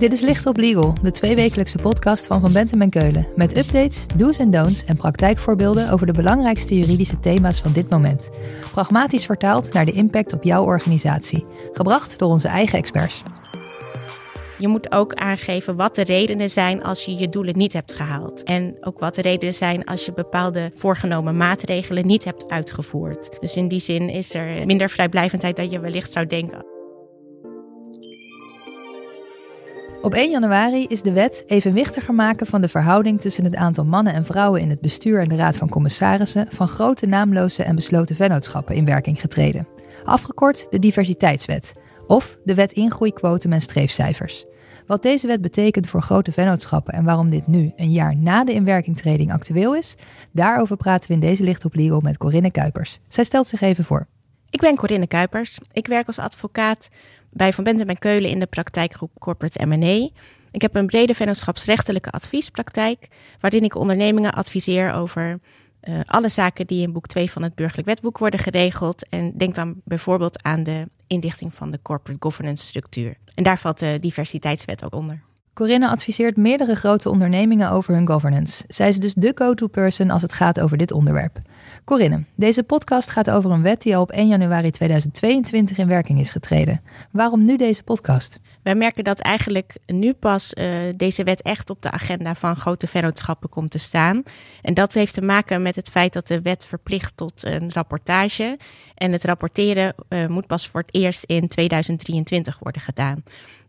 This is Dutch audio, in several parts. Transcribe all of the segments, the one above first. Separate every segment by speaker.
Speaker 1: Dit is Licht op Legal, de tweewekelijkse podcast van Van Bentem en Keulen. Met updates, do's en don'ts en praktijkvoorbeelden over de belangrijkste juridische thema's van dit moment. Pragmatisch vertaald naar de impact op jouw organisatie. Gebracht door onze eigen experts.
Speaker 2: Je moet ook aangeven wat de redenen zijn als je je doelen niet hebt gehaald. En ook wat de redenen zijn als je bepaalde voorgenomen maatregelen niet hebt uitgevoerd. Dus in die zin is er minder vrijblijvendheid dan je wellicht zou denken.
Speaker 1: Op 1 januari is de wet evenwichtiger maken van de verhouding tussen het aantal mannen en vrouwen in het bestuur en de raad van commissarissen van grote naamloze en besloten vennootschappen in werking getreden. Afgekort de diversiteitswet, of de wet ingroeiquotum en streefcijfers. Wat deze wet betekent voor grote vennootschappen en waarom dit nu, een jaar na de inwerkingtreding, actueel is, daarover praten we in deze Licht op Legal met Corinne Kuipers. Zij stelt zich even voor.
Speaker 2: Ik ben Corinne Kuipers. Ik werk als advocaat bij Van Bentem en Keulen in de praktijkgroep Corporate M&A. Ik heb een brede vennootschapsrechtelijke adviespraktijk, waarin ik ondernemingen adviseer over uh, alle zaken die in boek 2 van het burgerlijk wetboek worden geregeld. En denk dan bijvoorbeeld aan de inrichting van de corporate governance structuur. En daar valt de diversiteitswet ook onder.
Speaker 1: Corinne adviseert meerdere grote ondernemingen over hun governance. Zij is dus de go-to person als het gaat over dit onderwerp. Corinne, deze podcast gaat over een wet die al op 1 januari 2022 in werking is getreden. Waarom nu deze podcast?
Speaker 2: Wij merken dat eigenlijk nu pas uh, deze wet echt op de agenda van grote vennootschappen komt te staan. En dat heeft te maken met het feit dat de wet verplicht tot een rapportage. En het rapporteren uh, moet pas voor het eerst in 2023 worden gedaan.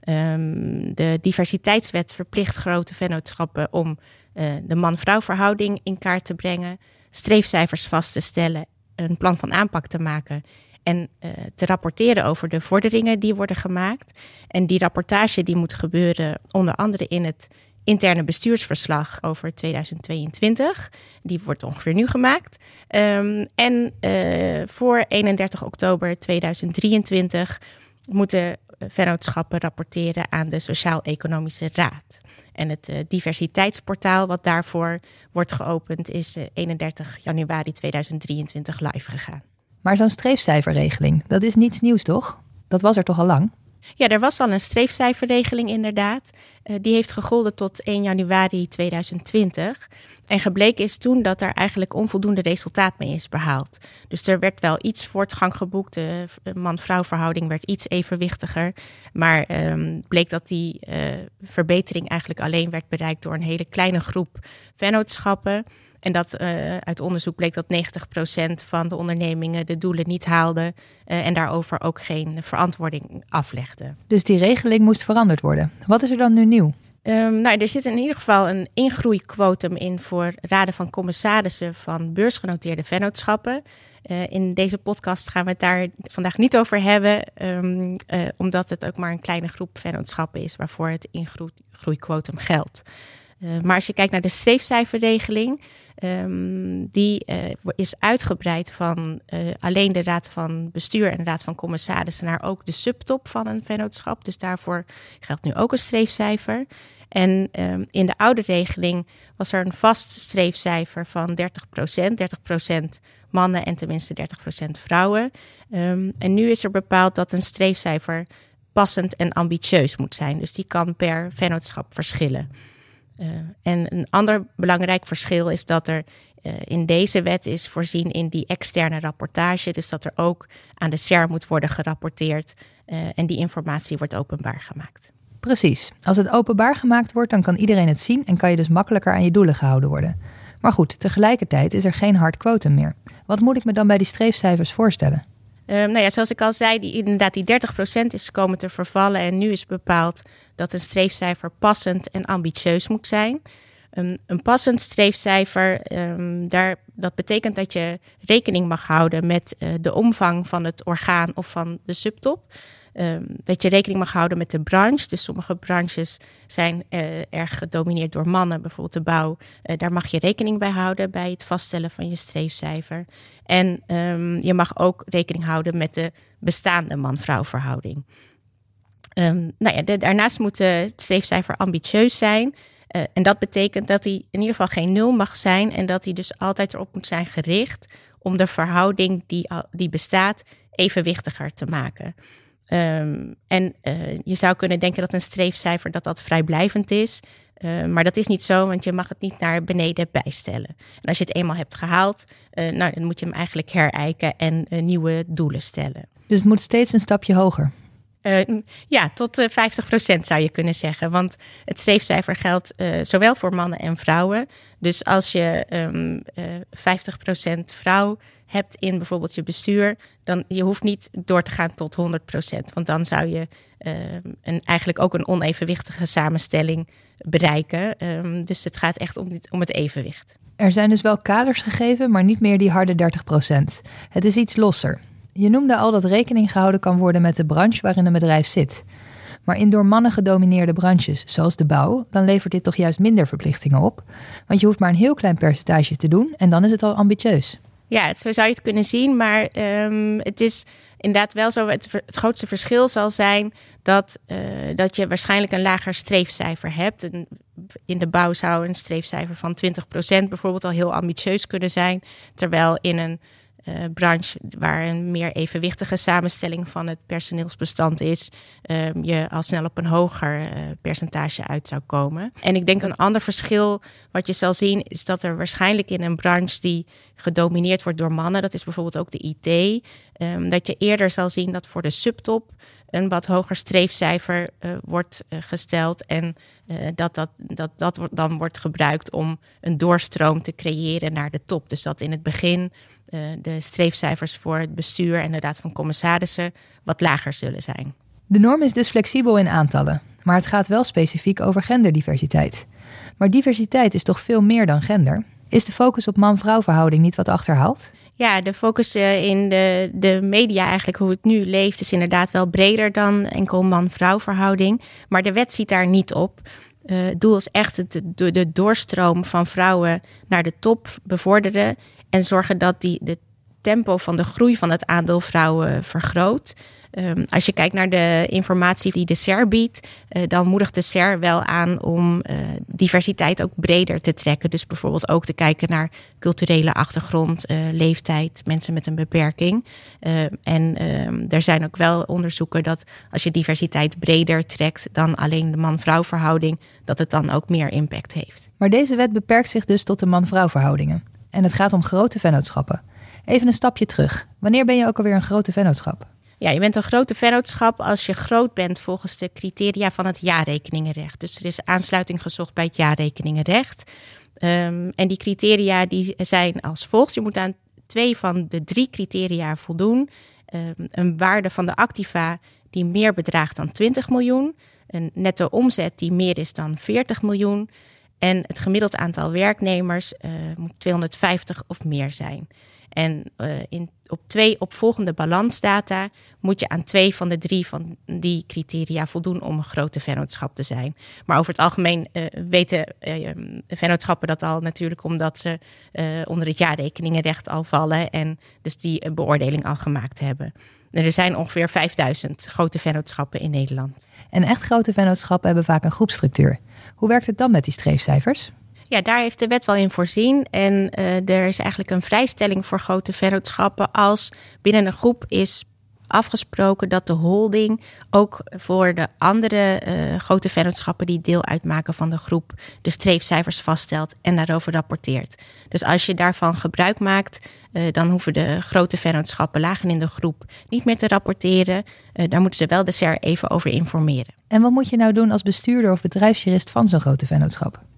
Speaker 2: Um, de diversiteitswet verplicht grote vennootschappen om uh, de man-vrouw verhouding in kaart te brengen streefcijfers vast te stellen, een plan van aanpak te maken en uh, te rapporteren over de vorderingen die worden gemaakt. En die rapportage die moet gebeuren onder andere in het interne bestuursverslag over 2022. Die wordt ongeveer nu gemaakt. Um, en uh, voor 31 oktober 2023 moeten vennootschappen rapporteren aan de Sociaal-Economische Raad. En het uh, diversiteitsportaal wat daarvoor wordt geopend is uh, 31 januari 2023 live gegaan.
Speaker 1: Maar zo'n streefcijferregeling, dat is niets nieuws toch? Dat was er toch al lang?
Speaker 2: Ja, er was al een streefcijferregeling inderdaad. Uh, die heeft gegolden tot 1 januari 2020. En gebleken is toen dat er eigenlijk onvoldoende resultaat mee is behaald. Dus er werd wel iets voortgang geboekt. De man-vrouw verhouding werd iets evenwichtiger. Maar um, bleek dat die uh, verbetering eigenlijk alleen werd bereikt door een hele kleine groep vennootschappen. En dat uh, uit onderzoek bleek dat 90% van de ondernemingen de doelen niet haalden uh, en daarover ook geen verantwoording aflegden.
Speaker 1: Dus die regeling moest veranderd worden. Wat is er dan nu nieuw?
Speaker 2: Um, nou, er zit in ieder geval een ingroeiquotum in voor raden van commissarissen van beursgenoteerde vennootschappen. Uh, in deze podcast gaan we het daar vandaag niet over hebben, um, uh, omdat het ook maar een kleine groep vennootschappen is waarvoor het ingroeiquotum geldt. Uh, maar als je kijkt naar de streefcijferregeling, um, die uh, is uitgebreid van uh, alleen de raad van bestuur en de raad van commissarissen naar ook de subtop van een vennootschap. Dus daarvoor geldt nu ook een streefcijfer. En um, in de oude regeling was er een vast streefcijfer van 30% 30% mannen en tenminste 30% vrouwen. Um, en nu is er bepaald dat een streefcijfer passend en ambitieus moet zijn. Dus die kan per vennootschap verschillen. Uh, en een ander belangrijk verschil is dat er uh, in deze wet is voorzien in die externe rapportage. Dus dat er ook aan de SER moet worden gerapporteerd uh, en die informatie wordt openbaar gemaakt.
Speaker 1: Precies. Als het openbaar gemaakt wordt, dan kan iedereen het zien en kan je dus makkelijker aan je doelen gehouden worden. Maar goed, tegelijkertijd is er geen hard quotum meer. Wat moet ik me dan bij die streefcijfers voorstellen?
Speaker 2: Um, nou ja, zoals ik al zei, die, inderdaad die 30% is komen te vervallen. En nu is bepaald dat een streefcijfer passend en ambitieus moet zijn. Um, een passend streefcijfer, um, daar, dat betekent dat je rekening mag houden met uh, de omvang van het orgaan of van de subtop. Um, dat je rekening mag houden met de branche. Dus sommige branches zijn uh, erg gedomineerd door mannen, bijvoorbeeld de bouw. Uh, daar mag je rekening bij houden bij het vaststellen van je streefcijfer. En um, je mag ook rekening houden met de bestaande man-vrouw verhouding. Um, nou ja, daarnaast moet het streefcijfer ambitieus zijn. Uh, en dat betekent dat hij in ieder geval geen nul mag zijn. En dat hij dus altijd erop moet zijn gericht om de verhouding die, die bestaat evenwichtiger te maken. Ehm, en uh, je zou kunnen denken dat een streefcijfer dat dat vrijblijvend is. Uh, maar dat is niet zo, want je mag het niet naar beneden bijstellen. En als je het eenmaal hebt gehaald, uh, nou, dan moet je hem eigenlijk herijken en nieuwe doelen stellen.
Speaker 1: Dus het moet steeds een stapje hoger?
Speaker 2: ja, tot 50% zou je kunnen zeggen. Want het streefcijfer geldt zowel voor mannen en vrouwen. Dus als je um, 50% vrouw hebt in bijvoorbeeld je bestuur, dan je hoeft niet door te gaan tot 100%. Want dan zou je uh, een, eigenlijk ook een onevenwichtige samenstelling bereiken. Um, dus het gaat echt om, om het evenwicht.
Speaker 1: Er zijn dus wel kaders gegeven, maar niet meer die harde 30%. Het is iets losser. Je noemde al dat rekening gehouden kan worden met de branche waarin een bedrijf zit. Maar in door mannen gedomineerde branches, zoals de bouw, dan levert dit toch juist minder verplichtingen op. Want je hoeft maar een heel klein percentage te doen en dan is het al ambitieus.
Speaker 2: Ja, zo zou je het kunnen zien. Maar um, het is inderdaad wel zo. Het, het grootste verschil zal zijn dat, uh, dat je waarschijnlijk een lager streefcijfer hebt. in de bouw zou een streefcijfer van 20% bijvoorbeeld al heel ambitieus kunnen zijn. Terwijl in een uh, branche waar een meer evenwichtige samenstelling van het personeelsbestand is, um, je al snel op een hoger uh, percentage uit zou komen. En ik denk een ander verschil wat je zal zien is dat er waarschijnlijk in een branche die gedomineerd wordt door mannen, dat is bijvoorbeeld ook de IT, um, dat je eerder zal zien dat voor de subtop een wat hoger streefcijfer uh, wordt uh, gesteld. En uh, dat, dat, dat dat dan wordt gebruikt om een doorstroom te creëren naar de top. Dus dat in het begin de streefcijfers voor het bestuur en de raad van commissarissen wat lager zullen zijn.
Speaker 1: De norm is dus flexibel in aantallen, maar het gaat wel specifiek over genderdiversiteit. Maar diversiteit is toch veel meer dan gender? Is de focus op man-vrouw verhouding niet wat achterhaald?
Speaker 2: Ja, de focus eh, in de, de media, eigenlijk hoe het nu leeft, is inderdaad wel breder dan enkel man-vrouw verhouding. Maar de wet ziet daar niet op. Uh, het doel is echt de, de doorstroom van vrouwen naar de top bevorderen. En zorgen dat die, de tempo van de groei van het aandeel vrouwen vergroot. Um, als je kijkt naar de informatie die de SER biedt, uh, dan moedigt de SER wel aan om uh, diversiteit ook breder te trekken. Dus bijvoorbeeld ook te kijken naar culturele achtergrond, leeftijd, mensen met een beperking. en um, er zijn ook wel onderzoeken dat als je diversiteit breder trekt dan alleen de man-vrouw verhouding, dat het dan ook meer impact heeft.
Speaker 1: Maar deze wet beperkt zich dus tot de man-vrouw verhoudingen. En het gaat om grote vennootschappen. Even een stapje terug. Wanneer ben je ook alweer een grote vennootschap?
Speaker 2: Ja, je bent een grote vennootschap als je groot bent volgens de criteria van het jaarrekeningenrecht. Dus er is aansluiting gezocht bij het jaarrekeningenrecht. Um, en die criteria die zijn als volgt. Je moet aan twee van de drie criteria voldoen. Um, een waarde van de activa die meer bedraagt dan 20 miljoen. Een netto omzet die meer is dan 40 miljoen. En het gemiddeld aantal werknemers uh, moet 250 of meer zijn. En uh, in, op twee opvolgende balansdata moet je aan twee van de drie van die criteria voldoen om een grote vennootschap te zijn. Maar over het algemeen uh, weten uh, vennootschappen dat al natuurlijk omdat ze onder het jaarrekeningenrecht al vallen en dus die beoordeling al gemaakt hebben. Er zijn ongeveer 5000 grote vennootschappen in Nederland.
Speaker 1: En echt grote vennootschappen hebben vaak een groepstructuur. Hoe werkt het dan met die streefcijfers?
Speaker 2: Ja, daar heeft de wet wel in voorzien. En uh, er is eigenlijk een vrijstelling voor grote vennootschappen als binnen een groep is afgesproken dat de holding ook voor de andere uh, grote vennootschappen die deel uitmaken van de groep de streefcijfers vaststelt en daarover rapporteert. Dus als je daarvan gebruik maakt, uh, dan hoeven de grote vennootschappen lagen in de groep niet meer te rapporteren. Daar moeten ze wel de SER even over informeren.
Speaker 1: En wat moet je nou doen als bestuurder of bedrijfsjurist van zo'n grote vennootschap?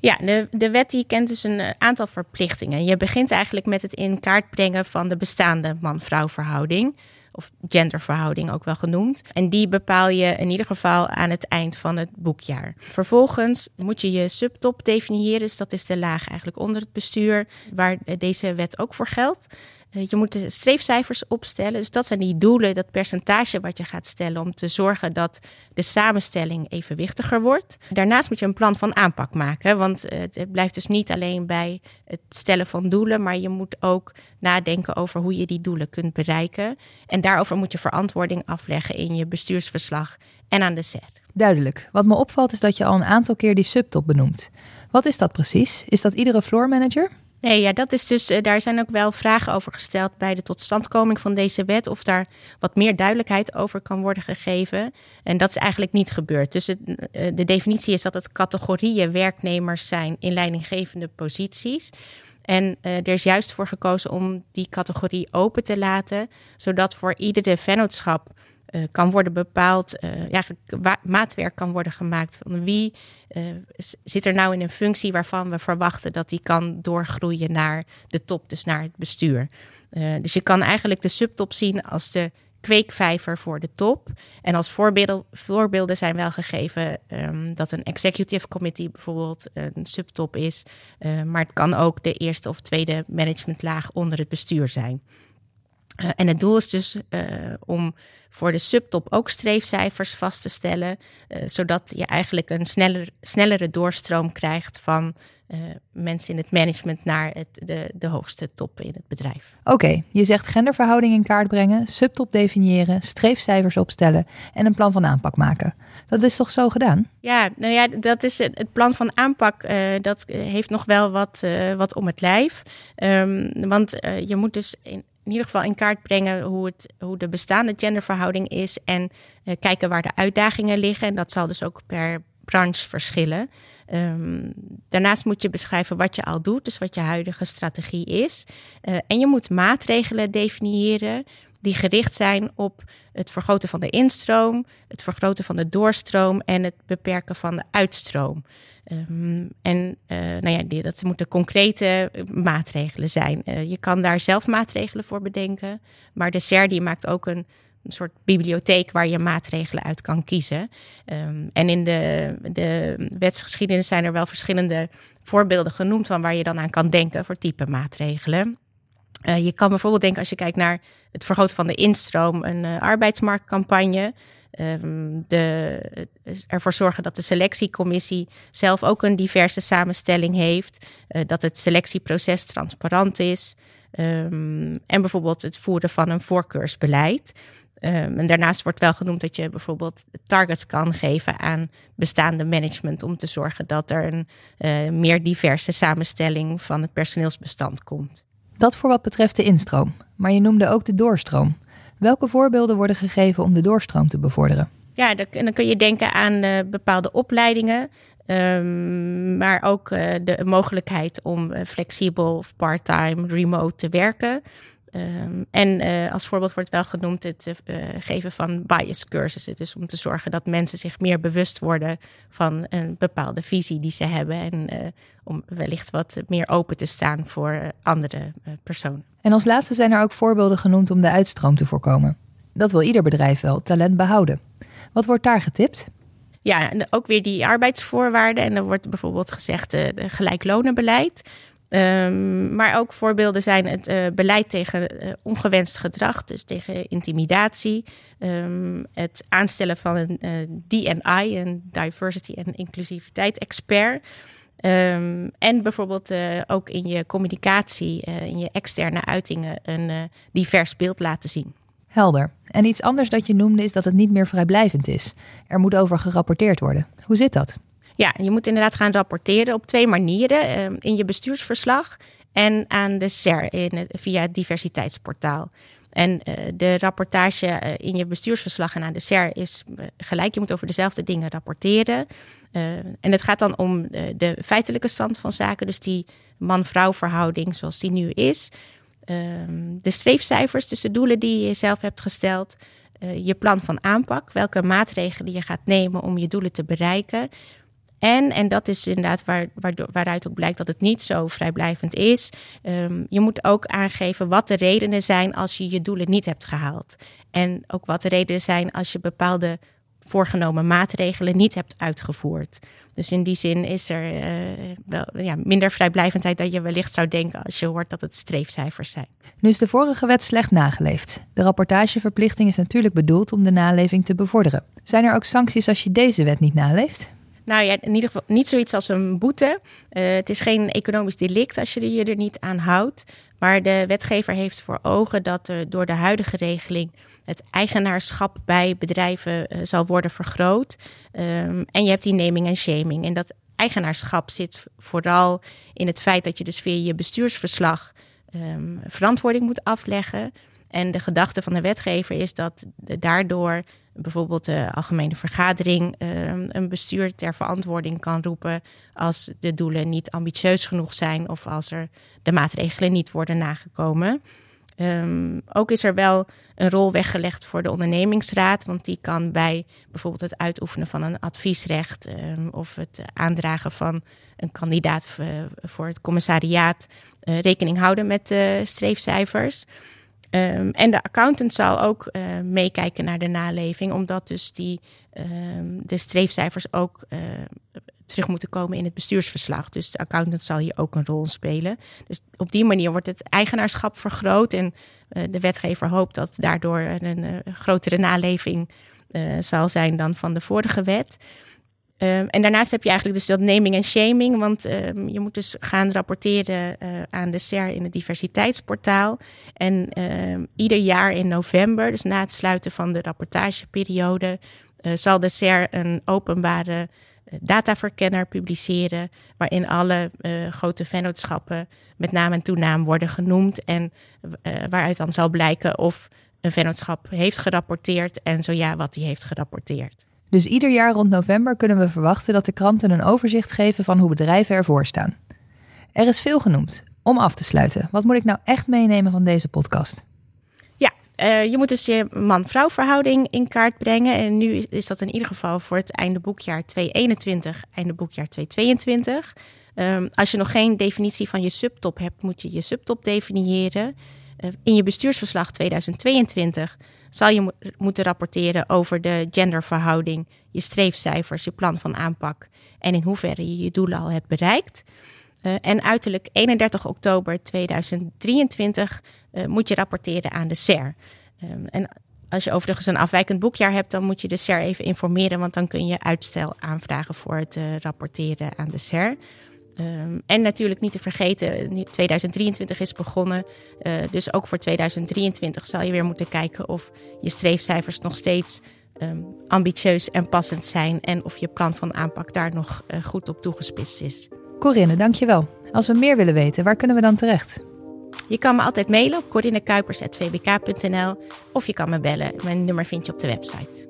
Speaker 2: Ja, de, wet die kent dus een aantal verplichtingen. Je begint eigenlijk met het in kaart brengen van de bestaande man-vrouw verhouding of genderverhouding ook wel genoemd. En die bepaal je in ieder geval aan het eind van het boekjaar. Vervolgens moet je je subtop definiëren, dus dat is de laag eigenlijk onder het bestuur, waar deze wet ook voor geldt. Eh, je moet de streefcijfers opstellen. Dus dat zijn die doelen, dat percentage wat je gaat stellen om te zorgen dat de samenstelling evenwichtiger wordt. Daarnaast moet je een plan van aanpak maken. Want eh, het blijft dus niet alleen bij het stellen van doelen, maar je moet ook nadenken over hoe je die doelen kunt bereiken. En daarover moet je verantwoording afleggen in je bestuursverslag en aan de SER.
Speaker 1: Duidelijk. Wat me opvalt is dat je al een aantal keer die subtop benoemt. Wat is dat precies? Is dat iedere floor manager?
Speaker 2: Nee, ja, dat is dus, uh, daar zijn ook wel vragen over gesteld bij de totstandkoming van deze wet. Of daar wat meer duidelijkheid over kan worden gegeven. En dat is eigenlijk niet gebeurd. Dus uh, de definitie is dat het categorieën werknemers zijn in leidinggevende posities. En uh, er is juist voor gekozen om die categorie open te laten, zodat voor iedere vennootschap uh, kan worden bepaald, uh, ja, maatwerk kan worden gemaakt van wie uh, zit er nou in een functie waarvan we verwachten dat die kan doorgroeien naar de top, dus naar het bestuur. dus je kan eigenlijk de subtop zien als de kweekvijver voor de top. En als voorbeelden, voorbeelden zijn wel gegeven um, dat een executive committee bijvoorbeeld een subtop is. Maar het kan ook de eerste of tweede managementlaag onder het bestuur zijn. Uh, en het doel is dus uh, om voor de subtop ook streefcijfers vast te stellen, zodat je eigenlijk een sneller, snellere doorstroom krijgt van mensen in het management naar het, de, de hoogste top in het bedrijf.
Speaker 1: Oké, okay, je zegt genderverhouding in kaart brengen, subtop definiëren, streefcijfers opstellen en een plan van aanpak maken. Dat is toch zo gedaan?
Speaker 2: Ja, nou ja, dat is het, het plan van aanpak. Dat heeft nog wel wat, wat om het lijf. Um, want je moet dus in, in ieder geval in kaart brengen hoe, het, hoe de bestaande genderverhouding is en kijken waar de uitdagingen liggen. En dat zal dus ook per branche verschillen. Um, daarnaast moet je beschrijven wat je al doet, dus wat je huidige strategie is. Uh, en je moet maatregelen definiëren die gericht zijn op het vergroten van de instroom, het vergroten van de doorstroom en het beperken van de uitstroom. Um, en uh, nou ja, dat moeten concrete maatregelen zijn. Uh, je kan daar zelf maatregelen voor bedenken, maar de SER die maakt ook een een soort bibliotheek waar je maatregelen uit kan kiezen. Um, en in de, de wetsgeschiedenis zijn er wel verschillende voorbeelden genoemd van waar je dan aan kan denken voor type maatregelen. Je kan bijvoorbeeld denken als je kijkt naar het vergroten van de instroom, een arbeidsmarktcampagne. Um, de, ervoor zorgen dat de selectiecommissie zelf ook een diverse samenstelling heeft. Uh, dat het selectieproces transparant is. Um, en bijvoorbeeld het voeren van een voorkeursbeleid. Um, en daarnaast wordt wel genoemd dat je bijvoorbeeld targets kan geven aan bestaande management om te zorgen dat er een uh, meer diverse samenstelling van het personeelsbestand komt.
Speaker 1: Dat voor wat betreft de instroom, maar je noemde ook de doorstroom. Welke voorbeelden worden gegeven om de doorstroom te bevorderen?
Speaker 2: Ja, dan kun je denken aan uh, bepaalde opleidingen, um, maar ook uh, de mogelijkheid om flexibel of part-time, remote te werken. Um, en uh, als voorbeeld wordt wel genoemd het uh, geven van bias cursussen. Dus om te zorgen dat mensen zich meer bewust worden van een bepaalde visie die ze hebben. En uh, om wellicht wat meer open te staan voor andere personen.
Speaker 1: En als laatste zijn er ook voorbeelden genoemd om de uitstroom te voorkomen. Dat wil ieder bedrijf wel, talent behouden. Wat wordt daar getipt?
Speaker 2: Ja, en ook weer die arbeidsvoorwaarden. En dan wordt bijvoorbeeld gezegd uh, gelijklonenbeleid. Um, maar ook voorbeelden zijn het uh, beleid tegen uh, ongewenst gedrag, dus tegen intimidatie. Um, het aanstellen van een uh, DNI, een Diversity en Inclusiviteit expert. Um, en bijvoorbeeld ook in je communicatie, in je externe uitingen, een divers beeld laten zien.
Speaker 1: Helder. En iets anders dat je noemde is dat het niet meer vrijblijvend is. Er moet over gerapporteerd worden. Hoe zit dat?
Speaker 2: Ja, je moet inderdaad gaan rapporteren op twee manieren. Uh, in je bestuursverslag en aan de SER in via het diversiteitsportaal. En uh, de rapportage uh, in je bestuursverslag en aan de SER is eh, gelijk. Je moet over dezelfde dingen rapporteren. en het gaat dan om de feitelijke stand van zaken. Dus die man-vrouw verhouding zoals die nu is. Ehm, de streefcijfers, dus de doelen die je zelf hebt gesteld. je plan van aanpak, welke maatregelen je gaat nemen om je doelen te bereiken. En, en dat is inderdaad waar, waardoor, waaruit ook blijkt dat het niet zo vrijblijvend is. Um, je moet ook aangeven wat de redenen zijn als je je doelen niet hebt gehaald. En ook wat de redenen zijn als je bepaalde voorgenomen maatregelen niet hebt uitgevoerd. Dus in die zin is er uh, wel ja, minder vrijblijvendheid dan je wellicht zou denken als je hoort dat het streefcijfers zijn.
Speaker 1: Nu is de vorige wet slecht nageleefd. De rapportageverplichting is natuurlijk bedoeld om de naleving te bevorderen. Zijn er ook sancties als je deze wet niet naleeft?
Speaker 2: Nou ja, in ieder geval niet zoiets als een boete. Uh, het is geen economisch delict als je je er niet aan houdt. Maar de wetgever heeft voor ogen dat er door de huidige regeling het eigenaarschap bij bedrijven uh, zal worden vergroot. Um, en je hebt die naming en shaming. En dat eigenaarschap zit vooral in het feit dat je dus via je bestuursverslag um, verantwoording moet afleggen. En de gedachte van de wetgever is dat daardoor bijvoorbeeld de algemene vergadering um, een bestuur ter verantwoording kan roepen als de doelen niet ambitieus genoeg zijn of als er de maatregelen niet worden nagekomen. Um, ook is er wel een rol weggelegd voor de ondernemingsraad, want die kan bij bijvoorbeeld het uitoefenen van een adviesrecht um, of het aandragen van een kandidaat voor het commissariaat uh, rekening houden met de streefcijfers. Um, en de accountant zal ook uh, meekijken naar de naleving, omdat dus die, de streefcijfers ook uh, terug moeten komen in het bestuursverslag. Dus de accountant zal hier ook een rol spelen. Dus op die manier wordt het eigenaarschap vergroot. En uh, de wetgever hoopt dat daardoor een grotere naleving zal zijn dan van de vorige wet. Um, en daarnaast heb je eigenlijk dus dat naming en shaming. Want um, je moet dus gaan rapporteren aan de SER in het diversiteitsportaal. En um, ieder jaar in november, dus na het sluiten van de rapportageperiode, zal de SER een openbare dataverkenner publiceren, waarin alle grote vennootschappen met naam en toenaam worden genoemd en waaruit dan zal blijken of een vennootschap heeft gerapporteerd en zo ja, wat die heeft gerapporteerd.
Speaker 1: Dus ieder jaar rond november kunnen we verwachten dat de kranten een overzicht geven van hoe bedrijven ervoor staan. Er is veel genoemd. Om af te sluiten, wat moet ik nou echt meenemen van deze podcast?
Speaker 2: Uh, je moet dus je man-vrouw verhouding in kaart brengen. En nu is dat in ieder geval voor het einde boekjaar 2021, einde boekjaar 2022. Um, ehm, als je nog geen definitie van je subtop hebt, moet je je subtop definiëren. Uh, in je bestuursverslag 2022 zal je mo moeten rapporteren over de genderverhouding, je streefcijfers, je plan van aanpak en in hoeverre je je doelen al hebt bereikt. Uh, en uiterlijk 31 oktober 2023 uh, moet je rapporteren aan de SER. Um, en als je overigens een afwijkend boekjaar hebt, dan moet je de SER even informeren, want dan kun je uitstel aanvragen voor het uh, rapporteren aan de SER. Um, en natuurlijk niet te vergeten, 2023 is begonnen. Uh, dus ook voor 2023 zal je weer moeten kijken of je streefcijfers nog steeds um, ambitieus en passend zijn. En of je plan van aanpak daar nog uh, goed op toegespitst is.
Speaker 1: Corinne, dankjewel. Als we meer willen weten, waar kunnen we dan terecht?
Speaker 2: Je kan me altijd mailen op corinnekuipers.vbk.nl of je kan me bellen. Mijn nummer vind je op de website.